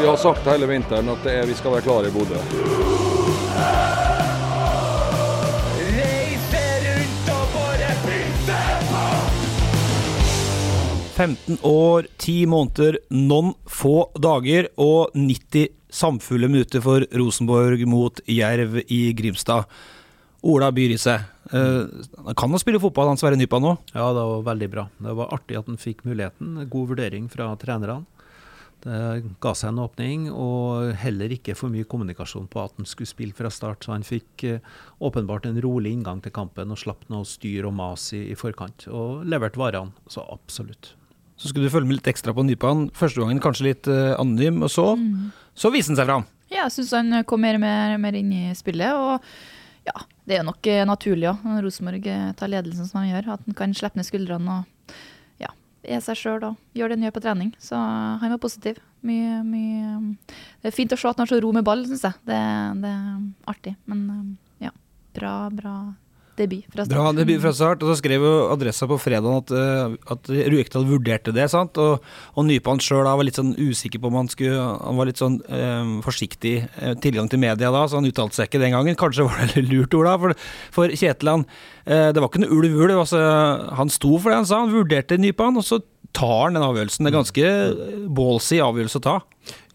Vi har sagt hele vinteren at det er, vi skal være klare i Bodø. – 15 år, 10 måneder, noen få dager og 90 samfulle minutter for Rosenborg mot Jerv i Grimstad. Ola Byrise, eh, han kan jo spille fotball, han Sverre Nypa nå. Ja, det var veldig bra. Det var artig at han fikk muligheten. God vurdering fra trenerne. Det ga seg en åpning, og heller ikke for mye kommunikasjon på at han skulle spille fra start. Så han fikk eh, åpenbart en rolig inngang til kampen og slapp noe styr og mas i, i forkant. Og leverte varene, så absolutt. Så skulle du følge med litt ekstra på Nypan. Første gangen kanskje litt uh, anonym, og så, så viste han seg fram. Ja, jeg syns han kom mer og mer, mer inn i spillet. Og ja, det er nok eh, naturlig òg, når Rosenborg tar ledelsen som han gjør. At han kan slippe ned skuldrene og ja, er seg sjøl og gjør det han gjør på trening. Så han var positiv. Mye, mye Det er fint å se at han har så ro med ball, syns jeg. Det, det er artig. Men eh, ja, bra, bra debut fra start. Bra debut fra start. Og så skrev jo Adressa på fredag at, eh, at Ruekdal vurderte det. sant? Og, og Nypan sjøl var litt sånn usikker på om han skulle Han var litt sånn eh, forsiktig eh, tilgang til media da, så han uttalte seg ikke den gangen. Kanskje var det lurt, Ola? For, for Kjetil eh, Det var ikke noe ulv-ulv. Altså, han sto for det han sa. Han vurderte Nypan, og så tar han den avgjørelsen. Det er ganske ballsy avgjørelse å ta.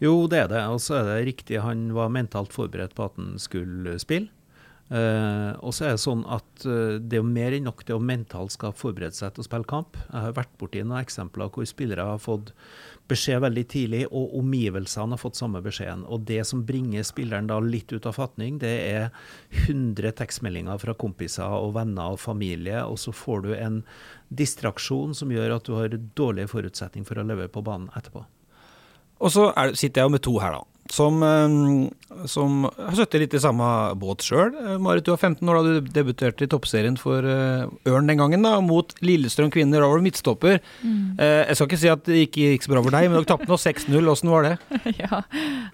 Jo, det er det. Og så er det riktig, han var mentalt forberedt på at han skulle spille. Eh, og så er det sånn at uh, det er jo mer enn nok det å mentalt skal forberede seg til å spille kamp. Jeg har vært borti noen eksempler hvor spillere har fått beskjed veldig tidlig, og omgivelsene har fått samme beskjeden. Og det som bringer spilleren da litt ut av fatning, det er 100 tekstmeldinger fra kompiser og venner og familie, og så får du en distraksjon som gjør at du har dårlige forutsetninger for å leve på banen etterpå. Og så er, sitter jeg jo med to her, da. Som, eh, som har sittet litt i samme båt sjøl. Marit, du var 15 år da du debuterte i toppserien for eh, Ørn den gangen, da, mot Lillestrøm kvinner. Da var du midtstopper. Mm. jeg skal ikke si at det ikke gikk så bra for deg, men dere tapte nå 6-0. Åssen var det? ja,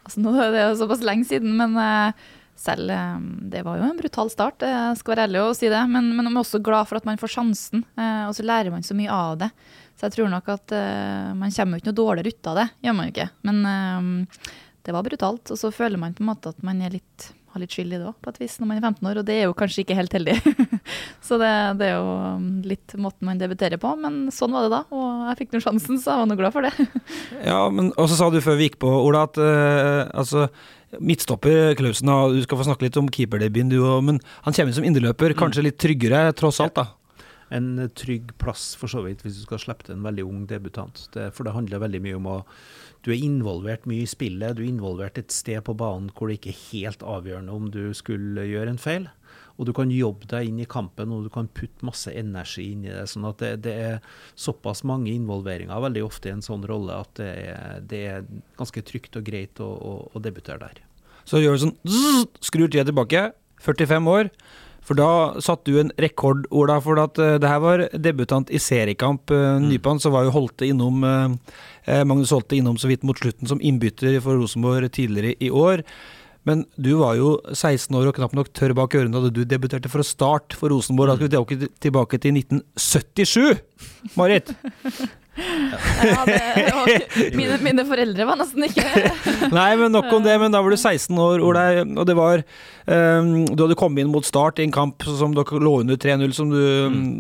altså nå er det jo såpass lenge siden, men eh, selv eh, Det var jo en brutal start, jeg skal være ærlig og si det. Men, men man er også glad for at man får sjansen, eh, og så lærer man så mye av det. Så jeg tror nok at eh, man kommer jo ikke noe dårligere ut av det, gjør man jo ikke. Men eh, det var brutalt, og så føler man på en måte at man er litt, har litt skyld i det òg, på et vis, når man er 15 år, og det er jo kanskje ikke helt heldig. så det, det er jo um, litt måten man debuterer på, men sånn var det da, og jeg fikk nå sjansen, så jeg var nå glad for det. Ja, men Og så sa du før vi gikk på, Ola, at uh, altså Midtstopper Klausen, du skal få snakke litt om keeperdebuten, du òg, men han kommer inn som indreløper. Kanskje litt tryggere, tross alt, da. En trygg plass for så vidt, hvis du skal slippe til en veldig ung debutant. Det, for det handler veldig mye om å Du er involvert mye i spillet, du er involvert et sted på banen hvor det ikke er helt avgjørende om du skulle gjøre en feil. Og du kan jobbe deg inn i kampen, og du kan putte masse energi inn i det. sånn at det, det er såpass mange involveringer veldig ofte i en sånn rolle at det er, det er ganske trygt og greit å, å, å debutere der. Så gjør du sånn zzz, Skrur tida tilbake. 45 år. For da satte du en rekord, Ola. For at eh, det her var debutant i seriekamp. Uh, Nypan så var jo Holte innom eh, Magnus Holte innom så vidt mot slutten som innbytter for Rosenborg tidligere i år. Men du var jo 16 år og knapt nok tørr bak ørene da du debuterte for å starte for Rosenborg. Da skal vi tilbake til 1977, Marit. Ja, var mine, mine foreldre var nesten ikke Nei, men nok om det. Men da var du 16 år, Olai, og det var um, Du hadde kommet inn mot start i en kamp som dere lå under 3-0, som du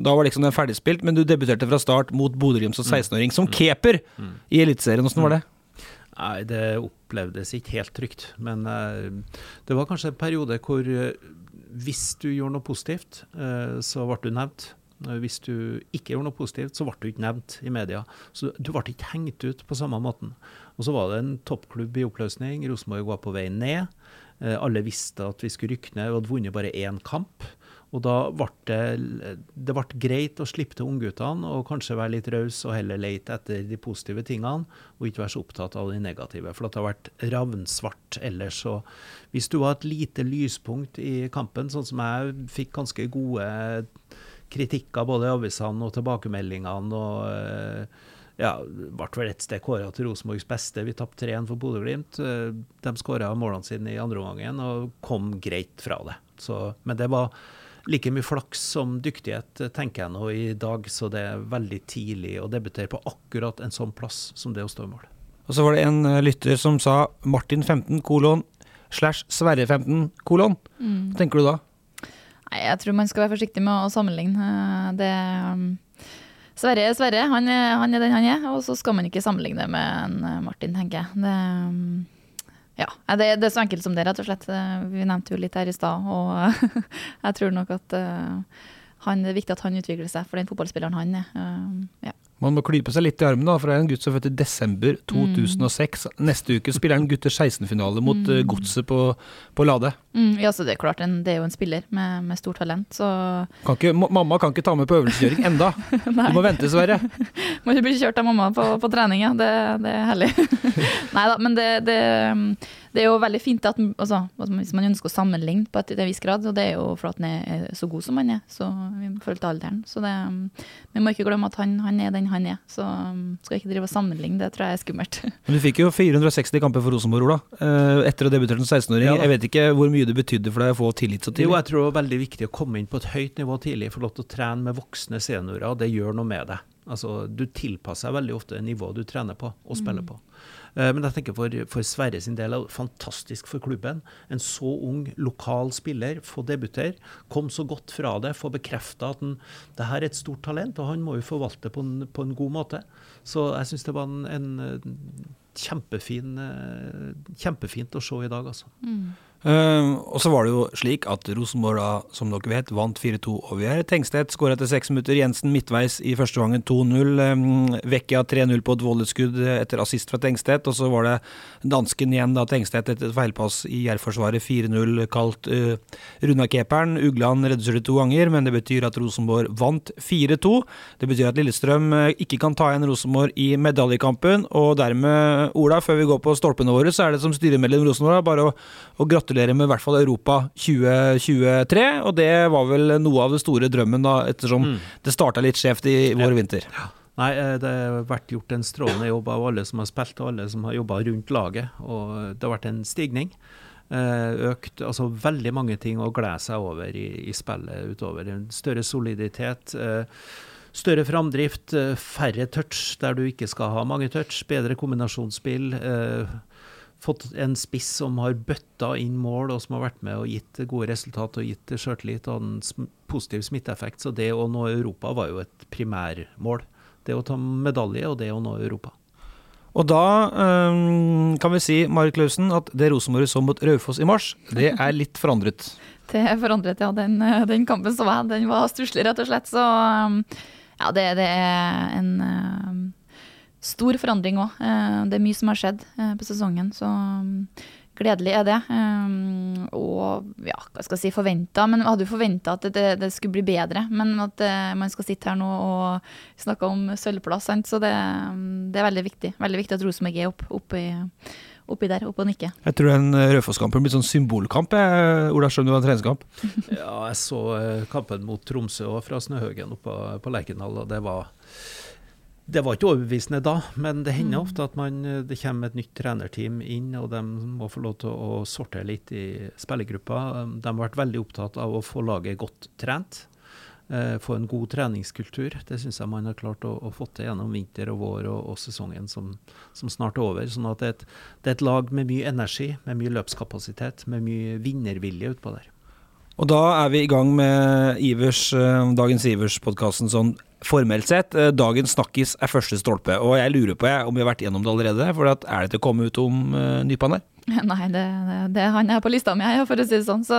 Da var liksom den ferdigspilt, men du debuterte fra start mot Bodø-Glimt som 16-åring, som keeper i Eliteserien. Åssen var det? Nei, det opplevdes ikke helt trygt. Men uh, det var kanskje en periode hvor uh, hvis du gjorde noe positivt, uh, så ble du nevnt. Eh, Hvis du ikke gjorde noe positivt, så ble du ikke nevnt i media. Så du ble ikke hengt ut på samme måten. Og så var det en toppklubb i oppløsning. Rosenborg var på vei ned. Eh, Alle visste at vi skulle rykke ned. Vi hadde vunnet bare én kamp. Og da ble det, det ble greit å slippe til ungguttene og kanskje være litt raus og heller lete etter de positive tingene, og ikke være så opptatt av de negative. For det har vært ravnsvart ellers. Og hvis du var et lite lyspunkt i kampen, sånn som jeg fikk ganske gode kritikker både i avisene og tilbakemeldingene og eh, ja, ble vel et sted kåra til Rosenborgs beste. Vi tapte 3-1 for Bodø-Glimt. Eh, de skåra målene sine i andre omgangen og kom greit fra det. Så, men det var like mye flaks som dyktighet, tenker jeg nå i dag. Så det er veldig tidlig å debutere på akkurat en sånn plass som det å stå i mål. Og så var det en eh, lytter som sa Martin 15 kolon slash Sverre 15 kolon. Mm. Hva tenker du da? Nei, jeg tror man skal være forsiktig med å sammenligne. Eh, Det um, Sverre er Sverre, han han er den han er, og så skal man ikke sammenligne med en eh, Martin, tenker jeg. Det, um, ja, det, det er så enkelt som det, rett og slett. Eh, Vi nevnte jo litt her i stad, og jeg tror nok at han, det er viktig at han utvikler seg for den fotballspilleren han er. Ja. Man må klype seg litt i armen, da, for det er en gutt som er født i desember 2006. Neste uke spiller han gutter 16-finale mot eh, Godset på, på Lade. Mm, ja, så det er klart, en, det er jo en spiller med, med stort talent, så Kan ikke, mamma kan ikke ta med på øvelseskjøring enda. Du må vente, Sverre. Må ikke bli kjørt av mamma på, på trening, ja. Det, det er herlig. Nei da, men det, det, det er jo veldig fint at altså, at hvis man ønsker å sammenligne på et, en viss grad, og det er jo for at han er så god som han er, så i forhold til alderen. Så det, vi må ikke glemme at han, han er den han er. Så skal jeg ikke drive og sammenligne, det tror jeg er skummelt. Men du fikk jo 460 kamper for Rosenborg, Ola. eh, Etter å ha debutert som 16-åring. Ja jeg vet ikke hvor mye det betydde for deg å få tillit så tidlig? Jo, jeg tror det var veldig viktig å komme inn på et høyt nivå tidlig, få lov til å trene med voksne seniorer. Det gjør noe med deg. Altså, du tilpasser veldig ofte nivået du trener på og spiller på. Eh, Men jeg tenker for, for Sverre sin del er det fantastisk for klubben. En så ung lokal spiller, få debutere, kom så godt fra det, få bekrefta at han, det her er et stort talent, og han må jo forvalte på en, på en god måte. Så jeg syns det var en, en eh, kjempefin, eh, kjempefint å se i dag, altså. Eh, og så var det jo slik at Rosenborg da, som dere vet, vant 4-2 over Tengstedt skåra etter seks minutter. Jensen midtveis i første gangen 2-0. Um, Vekkia 3-0 på et volleysskudd etter assist fra Tengstedt. Og så var det dansken igjen, da Tengstedt etter et feilpass i Jerv-forsvaret 4-0, kalt uh, Runa Keperen. Ugland det to ganger, men det betyr at Rosenborg vant 4-2. Det betyr at Lillestrøm uh, ikke kan ta igjen Rosenborg i medaljekampen, og dermed, Ola, før vi går på stolpene våre, så er det som styremedlem Rosenborg bare å, å gratulere med i hvert fall Europa 2023. Og det var vel noe av det store drømmen, da, ettersom det starta litt skjevt i vår vinter. Nei, eh, det har vært gjort en strålende jobb av alle som har spilt og alle som har jobba rundt laget. Og det har vært en stigning. Eh, Økt altså veldig mange ting å glede seg over i, i spillet utover. En større soliditet. eh, Større framdrift, færre touch der du ikke skal ha mange touch. Bedre kombinasjonsspill. eh, Fått en spiss som har bøtta inn mål, og som har vært med og gitt gode resultat og gitt sjøltillit og en positiv smitteeffekt. Så det å nå Europa var jo et primærmål. Det å ta medalje og det å nå Europa. Og da um, kan vi si, Marit Klausen, at det Rosenborg så mot Raufoss i mars, det er litt forandret. Det er forandret, ja. Den, eh, den kampen så jeg, den var stusslig, rett og slett. Så um, ja, det, det er en um, stor forandring òg. Det er mye som har skjedd eh, på sesongen, så um, gledelig er det. Um, Og ja, hva skal jeg si, forventa. Men jeg hadde jo forventa at det, det skulle bli bedre. Men at eh, man skal sitte her nå og snakke om sølvplass, sant? så det, um, det er veldig viktig. Veldig viktig at Rosenborg er opp, oppi, oppi der, oppe og nikker. Jeg tror den Raufoss-kampen blir sånn symbolkamp. jeg, Ola, skjønner du det var en treningskamp? Ja, jeg så eh, kampen mot Tromsø og fra Snøhaugen oppe på, på Lerkendal, og det var det var ikke overbevisende da, men det hender ofte at man, eh, det kommer et nytt trenerteam inn, og de må få lov til å sortere litt i spillergruppa. De har vært veldig opptatt av å få laget godt trent. eh, Få en god treningskultur. Det syns jeg man har klart å, å få til gjennom vinter og vår og, og sesongen som, som snart er over. Sånn at det er, et, det er et lag med mye energi, med mye løpskapasitet, med mye vinnervilje utpå der. Og da er vi i gang med Ivers, eh, dagens Ivers-podkasten sånn formelt sett. Eh, Dagens snakkis er første stolpe, og jeg lurer på jeg, om vi har vært gjennom det allerede. For er det til å komme ut om uh, Nypan her? Nei, det, det, det han har på lista mi, for å si det sånn. Så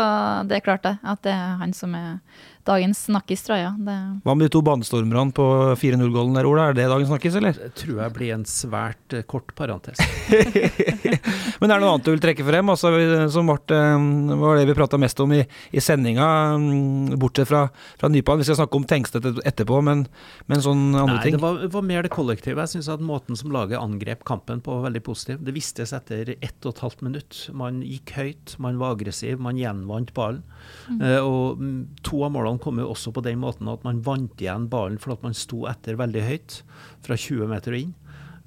det er klart det. At det er han som er dagens snakkis, tror jeg. Det, Hva med de to banestormerne på 4-0-gålen der, Ola? Er det dagens snakkis, eller? Det tror jeg blir en svært eh, kort parentes. Men er det noe annet du vil trekke frem? Altså, som ble, eh, var det vi prata mest om i, i sendinga, mm, bortsett fra, fra Nypan. Vi skal snakke om Tengstedt etterpå, men, men sånn andre Nei, ting? det var, det var mer det kollektive. Jeg synes at Måten som laget angrep kampen på, var veldig positiv. Det vistes etter ett og et halvt minutt. Man gikk høyt, man var aggressiv, man gjenvant ballen. Mm. og mm, To av målene kom jo også på den måten at man vant igjen ballen for at man sto etter veldig høyt, fra 20 meter og inn.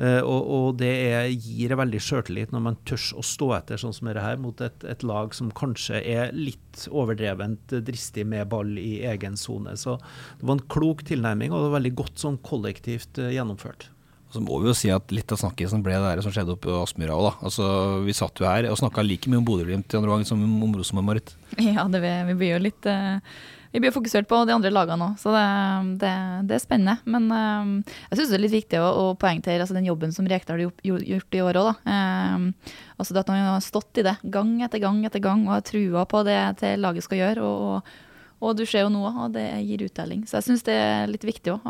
Eh, og, og det er, gir veldig sjøltillit når man tør å stå etter sånn som dette her, mot et, et lag som kanskje er litt overdrevent dristig med ball i egen sone. Så det var en klok tilnærming, og det var veldig godt sånn kollektivt eh, gjennomført. Så må vi jo si at litt av snakkisen ble det der som skjedde oppe i Aspmyra òg, da. Altså, vi satt jo her og snakka like mye om Bodø-Glimt i andre gang som om Rosenborg, Marit. ja, det, vi, vi blir jo litt eh, Vi blir fokusert på de andre lagene òg, så det, det, det er spennende. Men eh, jeg syns det er litt viktig å, å poengtere altså den jobben som Rekdal har gjort, gjort i år òg, da. Eh, altså at han har stått i det gang etter gang etter gang og har trua på det til laget skal gjøre. og, og, og du ser jo nå at det gir uttelling. Så jeg syns det er litt viktig òg.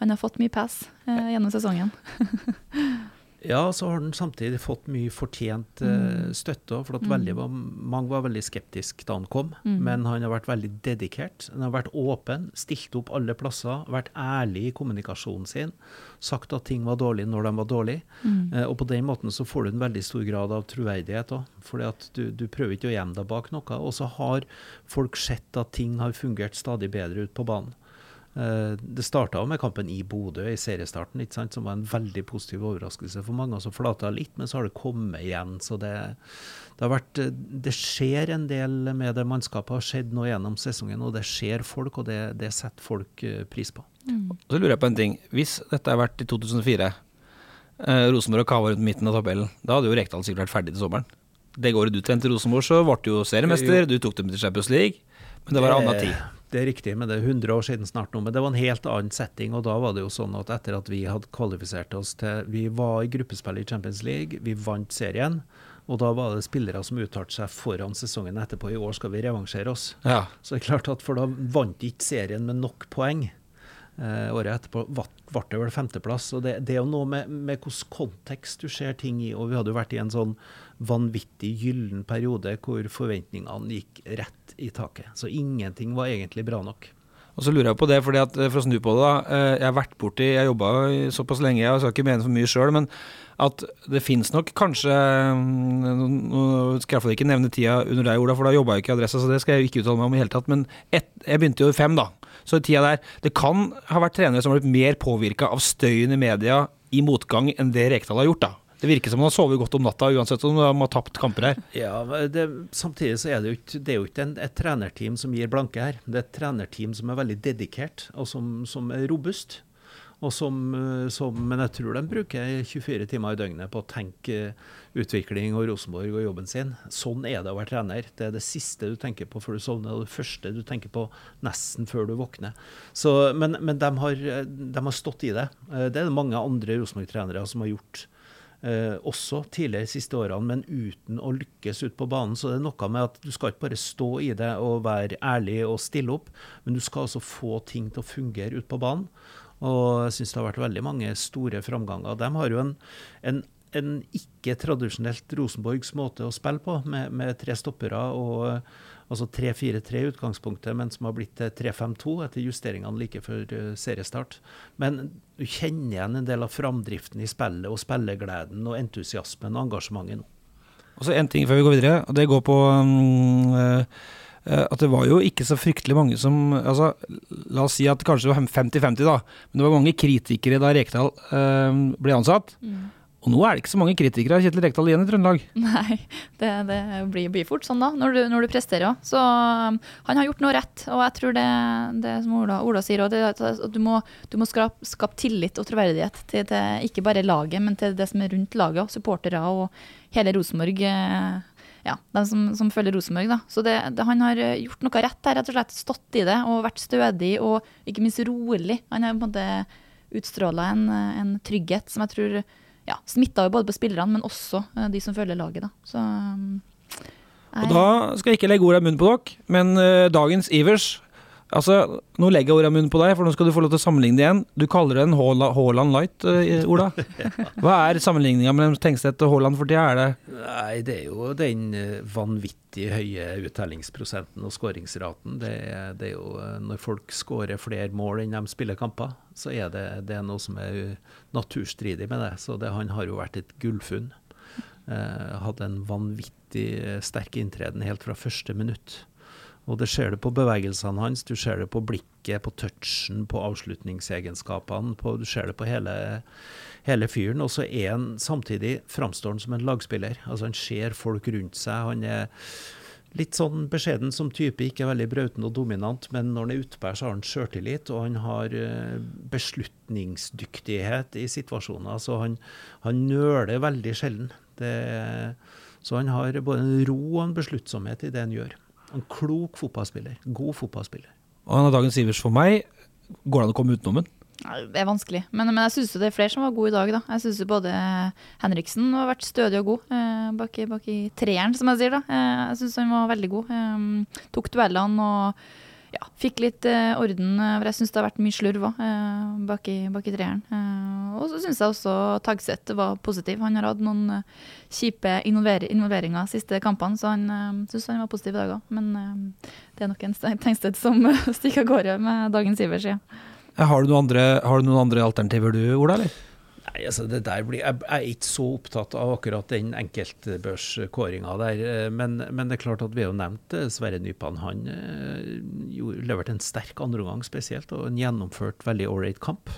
Han har fått mye pass uh, gjennom sesongen. Ja, så har han samtidig fått mye fortjent eh, støtte for at veldig, mange var veldig skeptiske da han kom. Men han har vært veldig dedikert. Han har vært åpen, stilt opp alle plasser, vært ærlig i kommunikasjonen sin. Sagt at ting var dårlig når de var dårlige. Eh, og på den måten så får du en veldig stor grad av troverdighet òg. fordi du, du prøver ikke å gjemme deg bak noe. Og så har folk sett at ting har fungert stadig bedre ut på banen. Eh, Det starta med kampen i Bodø i seriestarten, ikke sant, som var en veldig positiv overraskelse for mange. og Så flata litt, men så har det kommet igjen. så det, det har vært, eh, det skjer en del med det mannskapet, har skjedd nå gjennom sesongen. Og det skjer folk, og det, det setter folk eh, pris på. Og så lurer jeg på en ting. Hvis dette har vært i 2004, eh, Rosenborg og Kava rundt midten av tabellen, da hadde jo Rekdal sikkert vært ferdig til sommeren. Det året du trente Rosenborg, så ble du jo seriemester, du tok dem til Champions League, men det var en annen tid. Det er riktig, men det er 100 år siden snart nå. Men det var en helt annen setting. Og da var det jo sånn at etter at vi hadde kvalifisert oss til Vi var i gruppespill i Champions League, vi vant serien. Og da var det spillere som uttalte seg foran sesongen etterpå. I år skal vi revansjere oss. Ja. Så det er klart at For da vant ikke serien med nok poeng. Eh, året etterpå ble det vel femteplass. og Det, det er jo noe med, med hvilken kontekst du ser ting i. og Vi hadde jo vært i en sånn vanvittig gyllen periode hvor forventningene gikk rett i taket. Så ingenting var egentlig bra nok. Og så lurer jeg på det, fordi at eh, for å snu på det, da. eh, Jeg har vært borti Jeg jobba såpass lenge, jeg skal ikke mene for mye sjøl, men at det fins nok kanskje mm, Nå skal jeg iallfall ikke nevne tida under deg, Ola, for da jobba jeg ikke i Adressa, så det skal jeg ikke uttale meg om i hele tatt. Men et, jeg begynte jo i fem, da. Så i tida der Det kan ha vært trenere som har blitt mer påvirka av støyen i media i motgang enn det Rekdal har gjort, da. Det virker som han har sovet godt om natta, uansett om de har tapt kamper her. Ja, det, Samtidig så er det jo ikke, det jo ikke en, et trenerteam som gir blanke her. Det er et trenerteam som er veldig dedikert, og som, som er robust. Som, eh, som, men jeg tror de bruker 24 timer i døgnet på å tenke utvikling og Rosenborg og jobben sin. Sånn er det å være trener. Det er det siste du tenker på før du sovner, og det første du tenker på nesten før du våkner. Så, men men de, har, de har stått i det. Eh, Det er det mange andre Rosenborg-trenere som har gjort. Eh, også tidligere de siste årene, men uten å lykkes ut på banen. Så det er noe med at du skal ikke bare stå i det og være ærlig og stille opp, men du skal altså få ting til å fungere ut på banen. Og jeg syns det har vært veldig mange store framganger. De har jo en, en, en ikke-tradisjonelt Rosenborgs måte å spille på, med, med tre stoppere og altså 3-4-3 i utgangspunktet, men som har blitt til 3-5-2 etter justeringene like før eh, seriestart. Men du kjenner igjen en del av framdriften i spillet og spillegleden og entusiasmen og engasjementet nå. Og så en ting før vi går videre, og det går på um, at det var jo ikke så fryktelig mange som altså, La oss si at kanskje det var 50-50, da. Men det var mange kritikere da Rekdal eh, ble ansatt. Og nå er det ikke så mange kritikere av Kjetil Rekdal igjen i Trøndelag. Nei, det, det blir, blir fort sånn da, når du, når du presterer òg. Så um, han har gjort noe rett, og jeg tror det, det som Ola, Ola sier òg, at at du må, du må skape, skape tillit og troverdighet til, til ikke bare laget, men til det som er rundt laget, og supportere og hele Rosenborg. eh, Ja, de som, som følger Rosenborg, da. Så det, det, han har eh, gjort noe rett her, rett og slett stått i det og vært stødig og ikke minst rolig. Han har på en måte utstråla en, en trygghet som jeg tror ja, smitta både på spillerne, men også eh, de som følger laget. Da. Så um, Og da skal jeg ikke legge ordet i munnen på dere, men uh, dagens Ivers Altså, Nå legger jeg ordet i munnen på deg, for nå skal du få lov til å sammenligne det igjen. Du kaller det en Haaland light, uh, Ola. Hva er sammenligninga mellom Tengstedt og Haaland for tida? Er det det er jo den eh, vanvittig høye uttellingsprosenten og skåringsraten. Det, det er jo eh, Når folk skårer flere mål enn de spiller kamper, så er det, det er noe som er naturstridig med det. Så det, han har jo vært et gullfunn. Uh, hadde en vanvittig sterk inntreden helt fra første minutt. Og det ser du på bevegelsene hans, du ser det på blikket, på touchen, på avslutningsegenskapene. På, du ser det på hele, hele fyren. Og så er han samtidig framstår som en lagspiller. Altså Han ser folk rundt seg. Han er litt sånn beskjeden som type, ikke veldig brauten og dominant, men når han er utpå så har han sjøltillit, og han har eh, beslutningsdyktighet i situasjoner. Så han, han nøler veldig sjelden. Det, så han har både en ro og en besluttsomhet i det han gjør. En klok fotballspiller. God fotballspiller. Og han er dagens Ivers for meg. Går det an å komme utenom den? Det er vanskelig, men, men jeg syns det er flere som var gode i dag. da. Jeg syns både Henriksen har vært stødig og god eh, bak, i, bak i treeren, som jeg sier. da. Eh, jeg syns han var veldig god. Eh, tok duellene og ja, fikk litt uh, orden. eh, For jeg syns det har vært mye slurv òg, uh, bak, i, bak i treeren. Uh, og så syns jeg også Tagseth var positiv. Han har hatt noen eh, kjipe involver involveringer de siste kampene, så han uh, syns han var positiv i dag òg. Men eh, det er nok en tenksted som stikker av gårde med dagens Ivers. Ja. Eh, Har har du noen andre alternativer du, Ola? eller? Nei, altså det der blir, jeg, jeg er ikke så opptatt av akkurat den enkeltbørskåringa der. eh, Men, men det er klart at vi har nevnt eh, Sverre Nypan. Han eh, leverte en sterk andreomgang spesielt, og en gjennomført veldig ålreit kamp.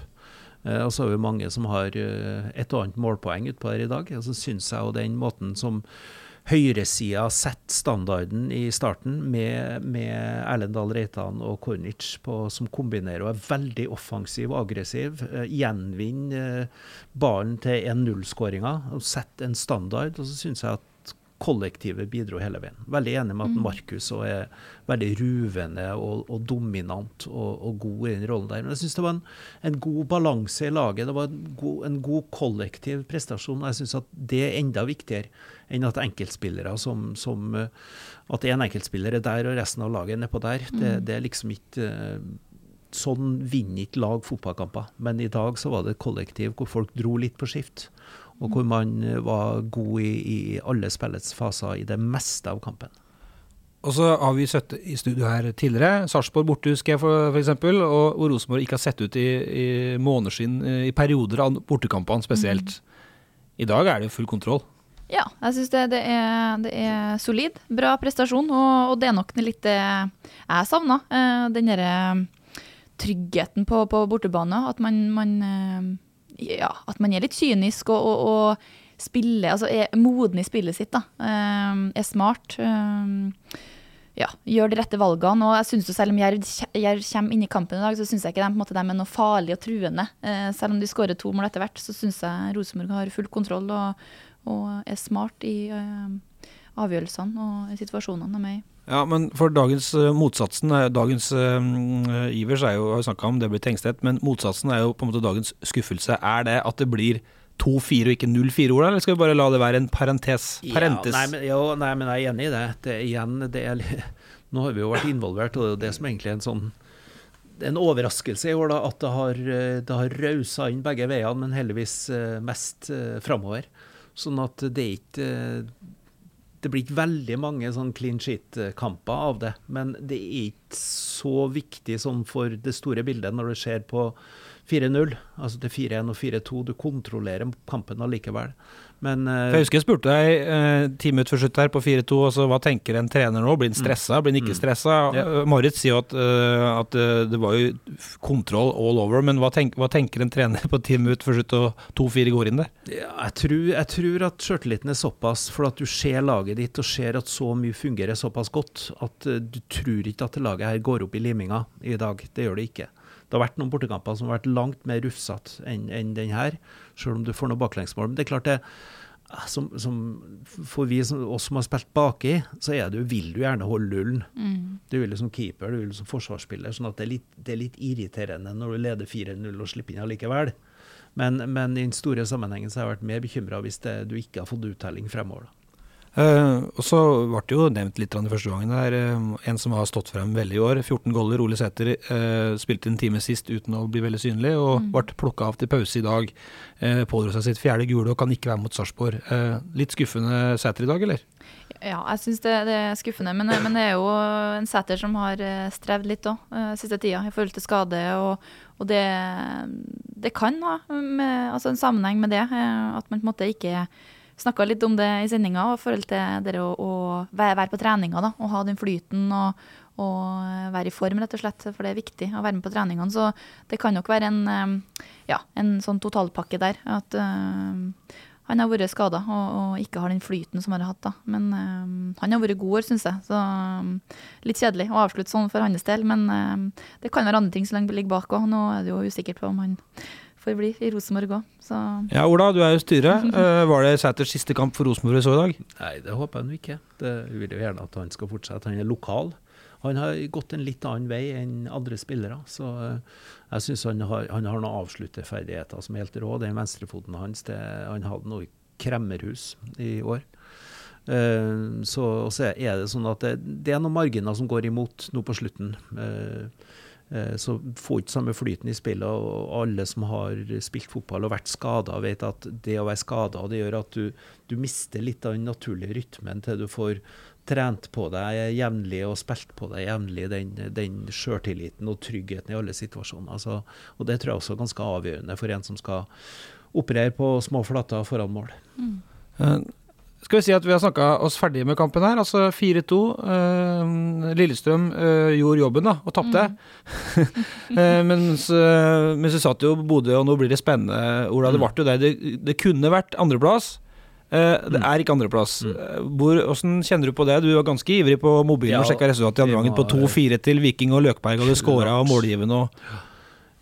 Og så er vi mange som har et og annet målpoeng utpå her i dag. Og så syns jeg jo den måten som høyresida setter standarden i starten, med, med Erlend Dahl Reitan og Kornic på, som kombinerer og er veldig offensiv og aggressiv. Eh, Gjenvinner eh, ballen til 1-0-skåringa og setter en standard. Og så syns jeg at kollektivet bidro hele veien. Veldig enig med at Markus er veldig ruvende og, og dominant og, og god i den rollen der. Men jeg syns det var en, en god balanse i laget. Det var en god, en god kollektiv prestasjon. Jeg syns at det er enda viktigere enn at enkeltspillere som, som eh, At én enkeltspiller er der og resten av laget er nedpå der. Det, det er liksom ikke eh, Sånn vinner ikke lag fotballkamper. Men i dag så var det et kollektiv hvor folk dro litt på skift. Og hvor man eh, var god i, i alle spillets faser i det meste av kampen. Og så har vi sett i studio her tidligere, Sarpsborg borte husker jeg eksempel, og hvor Rosenborg ikke har sett ut i, i måneskinn eh, i perioder av bortekampene spesielt. I dag er det jo full kontroll. Ja, jeg syns det, det, er, det er solid. Bra prestasjon, og, og det er nok litt det jeg savna. Eh, den derre tryggheten på, på bortebane. At man, man, ja, at man er litt kynisk og, og, og spiller, altså er moden i spillet sitt. da. Eh, er smart. eh, ja, gjør de rette valgene. Og jeg synes jo selv om Jerv, kommer inn i kampen i dag, så syns jeg ikke de, måte, de er noe farlig og truende. Eh, selv om de skårer to mål etter hvert, så syns jeg Rosenborg har full kontroll og, og er smart i eh, avgjørelsene og situasjonene de er i. Ja, men for dagens eh, motsatsen, dagens uh, Ivers er jo, har jo snakka om, det blir Tengstedt, men motsatsen er jo på en måte dagens skuffelse. Er det at det blir 2-4 og ikke 0-4, Ola, eller skal vi bare la det være en parentes? parentes? Ja, nei, men, jo, nei, men jeg er enig i det. det igjen, det er, nå har vi jo vært involvert, og det er jo det som egentlig er en sånn en overraskelse i år da, at det har, eh, det har rausa inn begge veiene, men heldigvis eh, mest framover. Sånn at det er ikke eh, Det blir ikke veldig mange sånn clean shit-kamper av det. Men det er ikke så viktig som for det store bildet når det skjer på 4-0. Altså til 4-1 og 4-2. Du kontrollerer kampen allikevel. Men uh, jeg husker jeg spurte deg uh, ti minutter før slutt her på 4-2, altså hva tenker en trener nå? Blir han stressa, blir han ikke stressa? Ja. Eh, Marit sier jo at, uh, at det var jo kontroll all over, men hva, tenk, hva tenker en trener på ti minutter før slutt og 2-4 går inn der? Ja, jeg, tror, jeg tror at sjøltilliten er såpass, for at du ser laget ditt og ser at så mye fungerer såpass godt, at du tror ikke at det laget her går opp i liminga i dag. Det gjør det ikke. Det har vært noen bortekamper som har vært langt mer rufsete enn enn den her, sjøl om du får noen baklengsmål. Men det er klart det, som, som, for vi som, oss som har spilt baki, så du, vil du gjerne holde nullen. Du vil som keeper, du vil som forsvarsspiller. sånn at det er litt, det er litt irriterende når du leder 4-0 og slipper inn allikevel. Men, men i den store sammenhengen så har jeg vært mer bekymra hvis det, du ikke har fått uttelling fremover. da. Eh, og så ble det jo nevnt litt den første gangen her, uh, en som har stått frem veldig i år. 14 goller. Ole Sæter Uh, spilte en time sist uten å bli veldig synlig, og Mm. ble plukka av til pause i dag. Uh, Pådro seg sitt fjerde gule og kan ikke være mot Sarpsborg. Litt skuffende Sæter i dag, eller? Ja, jeg syns det, det er skuffende. Men, men det er jo en Sæter som har strevd litt òg siste tida i forhold til skade. Og, og det, det kan ha med, altså en sammenheng med det. At man på en måte ikke snakka litt om det i sendinga i forhold til det å, å være, på treninga da, og ha den flyten. og og være i form, rett og slett, for det er viktig å være med på treningene. Så det kan nok være en, eh, ja, en sånn totalpakke der. At uh, han har vært skada og, og ikke har den flyten som han har hatt. da. Men uh, han har vært god år, syns jeg. Så um, litt kjedelig å avslutte sånn for hans del. Men uh, det kan være andre ting det ligger bak òg. Nå er det jo usikkert på om han får bli i Rosenborg òg. Ja, Ola, du er jo styret. Eh, var det Sæters siste kamp for Rosenborg vi så i dag? Nei, det håper jeg nå ikke. Det vil jo gjerne at han skal fortsette. Han er lokal. Han har gått en litt annen vei enn andre spillere. Så eh, jeg syns han, har- han har noen avslutterferdigheter som er helt rå. Den venstrefoten hans, det, han hadde noe kremmerhus i år. Uh, så og så er det sånn at det, det er noen marginer som går imot nå på slutten. Eh, så får ikke samme flyten i spillet. og Alle som har spilt fotball og vært skada, vet at det å være skada gjør at du, du mister litt av den naturlige rytmen til du får trent på deg jevnlig og spilt på deg jevnlig, den, den sjøltilliten og tryggheten i alle situasjoner. Så, og Det tror jeg også er ganske avgjørende for en som skal operere på små flater foran mål. Eh, skal vi si at vi har snakka oss ferdig med kampen her. Altså 4-2. Eh, Lillestrøm eh, gjorde jobben da, og tapte. eh, mens, eh, mens vi satt jo Bodø, og nå blir det spennende. Ola, det ble jo det. Det, det kunne vært andreplass. Eh, det er ikke andreplass. Hvor, hvordan kjenner du på det? Du var ganske ivrig på mobilen Ja, og sjekka resultatet i andre gangen. På 2-4 til Viking og Løkberg og du skåra og målgivende. og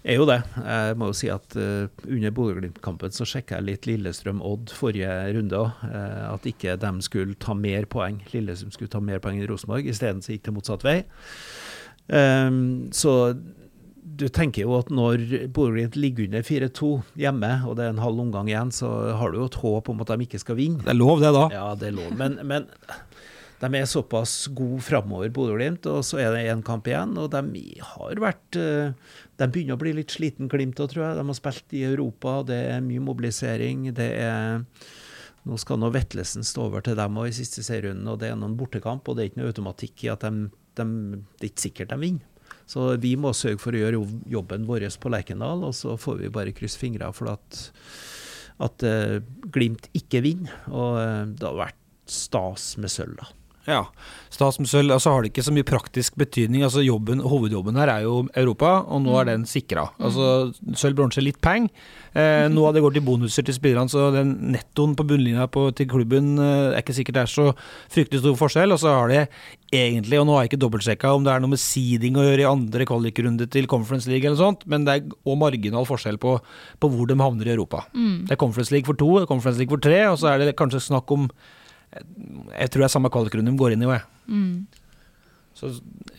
er jo det. Jeg må jo si at uh, under Bodø-Glimt-kampen så sjekka jeg litt Lillestrøm-Odd forrige runde òg. at ikke de skulle ta mer poeng. Lillestrøm skulle ta mer poeng enn Rosenborg. Isteden så gikk det motsatt vei. Ehm, så du tenker jo at når Bodø-Glimt ligger under 4-2 hjemme, og det er en halv omgang igjen, så har du jo et håp om at de ikke skal vinne. Det er lov, det, da. Ja, det er lov. Men, men de er såpass gode framover, Bodø-Glimt, og så er det én kamp igjen. Og de har vært eh, De begynner å bli litt sliten, Glimt òg, tror jeg. De har spilt i Europa, det er mye mobilisering. det er nå skal nå Vetlesen stå over til dem òg i siste serierunden, og det er noen bortekamp. Og det er ikke noe automatikk i at de, de Det er ikke sikkert de vinner. Så vi må sørge for å gjøre jobben vår på Lerkendal, og så får vi bare krysse fingre for at, at uh, Glimt ikke vinner. Og uh, det har vært stas med sølv, da. Ja. Sølv, altså har det ikke så mye praktisk betydning. Altså jobben, Hovedjobben her er jo Europa, og nå er den sikra. Altså, sølv, bronse, litt penger. Eh, noe av det går til bonuser til spillerne, så den nettoen på bunnlinja på, til klubben eh, er ikke sikkert det er så fryktelig stor forskjell. Og så har det egentlig, og nå har jeg ikke dobbeltsjekka om det er noe med seeding å gjøre i andre kvalikrunde til Conference League eller sånt, men det er òg marginal forskjell på, på hvor de havner i Europa. Det er Conference League for to, er Conference League for tre, og så er det kanskje snakk om jeg tror det er samme kvalikrunde de går inn i jeg. Så,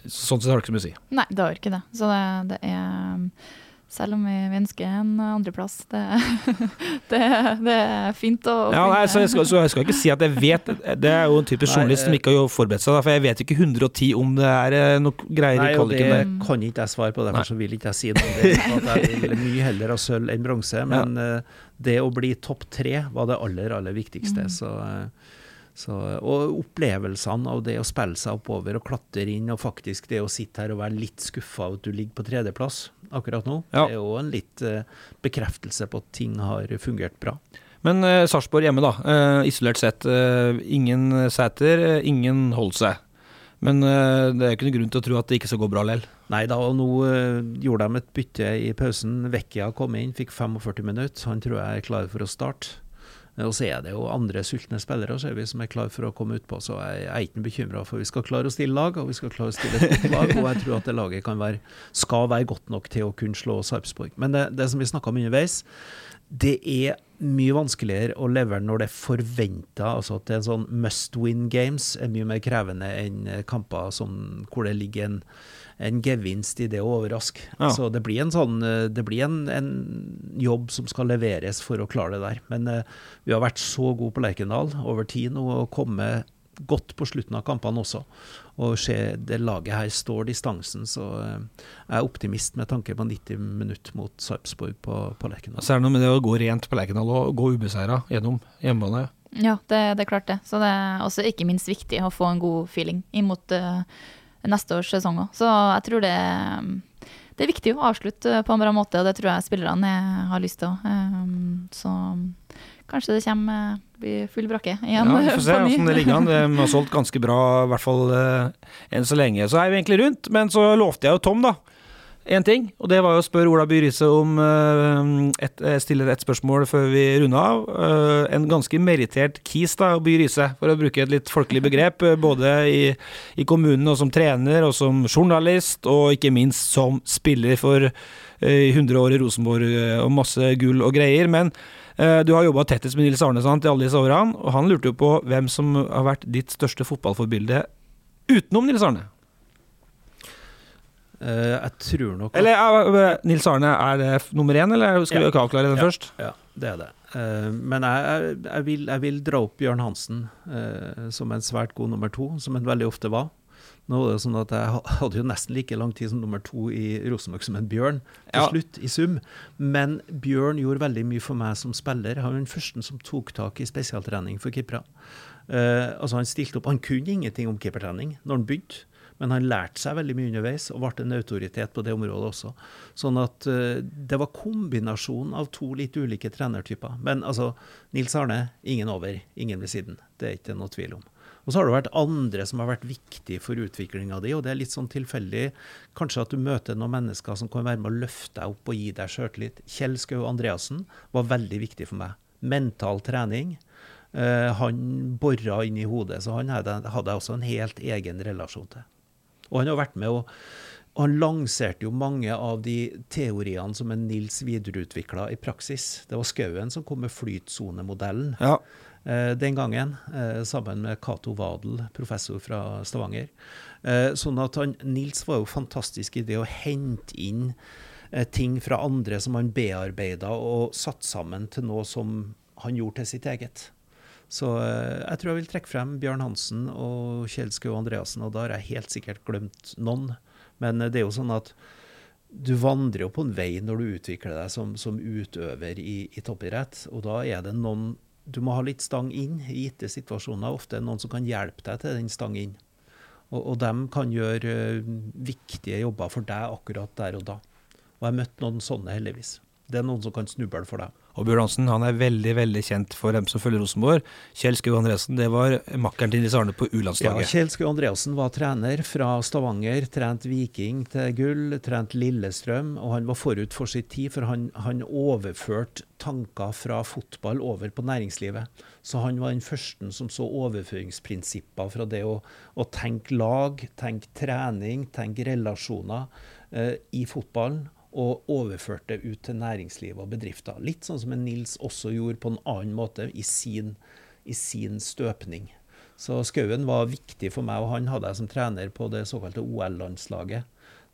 sånn sett har det ikke så mye å si. Nei, det har ikke det. Så det, det er Selv om vi, ønsker en andreplass, det, det, det er fint å Ja, nei, så jeg, skal, så jeg skal ikke si at jeg vet Det er jo en typisk journalist som ikke har forberedt seg, for jeg vet ikke 110 om det er eh, noe greier Nei, i det kvaliken der. kan ikke jeg svare på, derfor så vil ikke jeg si noe om det. jeg vil mye heller ha sølv enn bronse. Men ja. det å bli topp tre var det aller, aller viktigste. Så, eh, så, og opplevelsene av det å spille seg oppover og klatre inn, og faktisk det å sitte her og være litt skuffa av at du ligger på tredjeplass akkurat nå, Ja. det er jo en litt eh, bekreftelse på at ting har fungert bra. Men uh, Sarpsborg hjemme, da. eh, isolert sett. eh, ingen seter, ingen ingen seg. Men eh, det er ikke noen grunn til å tro at det ikke skal gå bra likevel. Nei da, og nå eh, gjorde de et bytte i pausen. Vekkia kom inn, fikk 45 minutter. Han tror jeg er klar for å starte. Og så er det jo andre sultne spillere ser vi, som er klar for å komme utpå, så jeg, er ikke bekymra. For vi skal klare å stille lag, og vi skal klare å stille et godt lag. Og jeg tror at det laget være, skal være godt nok til å kunne slå Sarpsborg. Men det, det som vi snakka om underveis, det er mye vanskeligere å levere når det er forventa. Altså at det er sånn must win games er mye mer krevende enn kamper som, hvor det ligger en, en gevinst i det å overraske. Ja. Så det blir en sånn eh, Det blir en, en jobb som skal leveres for å klare det der. Men eh, vi har vært så gode på Lerkendal over tid nå og kommet godt på slutten av kampene også. Og se det laget her står distansen, så eh, jeg er optimist med tanke på 90 minutter mot Sarpsborg på, på Lerkendal. Så er det noe med det å gå rent på Lerkendal og gå ubeseira gjennom hjemmebane. Ja, det, det er klart det. Så det er også ikke minst viktig å få en god feeling imot uh, neste års sesong òg. Så jeg tror det, det er viktig å avslutte på en bra måte, og det tror jeg spillerne har lyst til òg. Um, så kanskje det kommer blir full brakke igjen. Ja, vi får se åssen det ligger an. De har solgt ganske bra, i hvert fall eh, enn så lenge. Så er vi egentlig rundt, men så lovte jeg jo Tom, da. En ting, og det var jo å spørre Ola By Riise om eh, et, Jeg stiller et spørsmål før vi runder av. Eh, en ganske merittert kis, da, By Riise, for å bruke et litt folkelig begrep. eh, Både i, i kommunen og som trener, og som journalist, og ikke minst som spiller for eh, 100 år i Rosenborg eh, og masse gull og greier. Men eh, du har jobba tettest med Nils Arne sant, i alle disse årene, og han lurte jo på hvem som har vært ditt største fotballforbilde utenom Nils Arne. Eh, jeg tror nok Eller uh, Nils Arne, er det nummer én, eller skal vi Ja. ikke avklare den Ja. først? Ja, det er det. Uh, men jeg, jeg, vil, jeg vil dra opp Bjørn Hansen eh, som en svært god nummer to, som en veldig ofte var. Nå er det sånn at Jeg hadde jo nesten like lang tid som nummer to i Rosenborg som en Bjørn, til Ja. slutt, i sum. Men Bjørn gjorde veldig mye for meg som spiller. Han var den første som tok tak i spesialtrening for keepere. Altså Han stilte opp, han kunne ingenting om keepertrening når han begynte. Men han lærte seg veldig mye underveis, og ble en autoritet på det området også. Sånn at eh, det var kombinasjonen av to litt ulike trenertyper. Men altså, Nils Arne, ingen over, ingen ved siden. Det er ikke noe tvil om. Og så har det vært andre som har vært viktige for utviklinga di, og det er litt sånn tilfeldig. Kanskje at du møter noen mennesker som kan være med å løfte deg opp og gi deg sjøltillit. Kjell Skau Andreassen var veldig viktig for meg. Mental trening. Uh, han bora inn i hodet, så han hadde, jeg også en helt egen relasjon til. Og han har vært med og, og han lanserte jo mange av de teoriene som en Nils videreutvikla i praksis. Det var Skauen som kom med flytsonemodellen Ja. eh, den gangen, eh, sammen med Cato Wadel, professor fra Stavanger. Eh, sånn at han, Nils var jo fantastisk i det å hente inn eh, ting fra andre som han bearbeida og satt sammen til noe som han gjorde til sitt eget. Så eh, jeg tror jeg vil trekke frem Bjørn Hansen og Kjell Skau Andreassen, og da har jeg helt sikkert glemt noen. Men eh, det er jo sånn at du vandrer jo på en vei når du utvikler deg som, som utøver i, i toppidrett, og da er det noen Du må ha litt stang inn i gitte situasjoner. Ofte noen som kan hjelpe deg til den stang inn. Og, og de kan gjøre eh, viktige jobber for deg akkurat der og da. Og jeg har møtt noen sånne, heldigvis. Det er noen som kan snuble for deg. Og Bjørn Hansen han er veldig veldig kjent for dem som følger Rosenborg. Kjell Skau Andreassen det var makkeren til Nils Arne på Ja, U-landslaget. Kjell Skau Andreassen var trener fra Stavanger, trent Viking til gull, trent Lillestrøm, og han var forut for sin tid, for han, han overførte tanker fra fotball over på næringslivet. Så han var den første som så overføringsprinsipper fra det å, å tenke lag, tenke trening, tenke relasjoner eh, i fotballen, og overførte det ut til næringsliv og bedrifter. Litt sånn som Nils også gjorde på en annen måte i sin, i sin støpning. Så Skauen var viktig for meg, og han hadde jeg som trener på det såkalte OL-landslaget.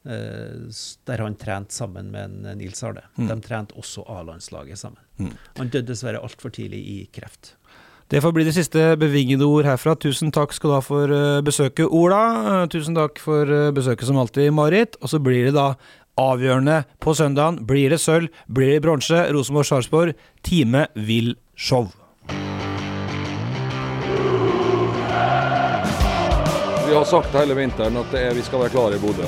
eh, Der han trente sammen med Nils Arne. De trente også A-landslaget sammen. Han døde dessverre altfor tidlig i kreft. Det får bli det siste bevingede ord herfra. Tusen takk skal du ha for eh, besøket, Ola. Eh, Tusen takk for eh, besøket som alltid, Marit. Og så blir det da avgjørende på søndagen. Blir det sølv? Blir det bronse? Rosenborg-Sarpsborg. Time vil show. Vi har sagt hele vinteren at er, vi skal være klare i Bodø.